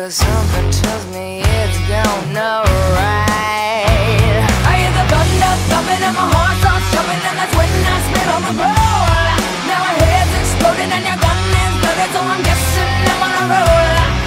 Cause something tells me it's gonna right. I hear the thunder thumping and my heart starts jumping, and that's when I spit on the floor. Now my head's exploding and your gun is loaded, so I'm guessing I'm on a roll.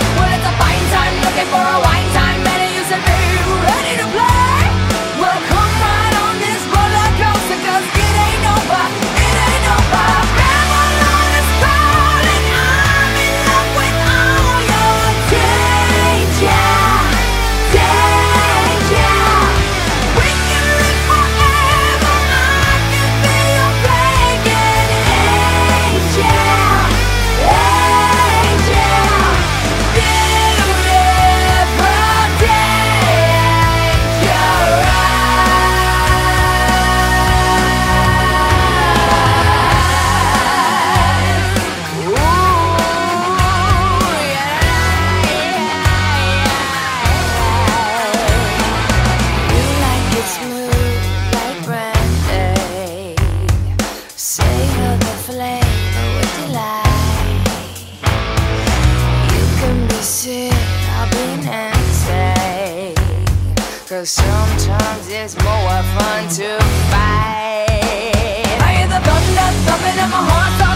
Savor the flavor with delight. You can be sick, I'll be sometimes it's more fun to fight. I hear the thunder thumping and my heart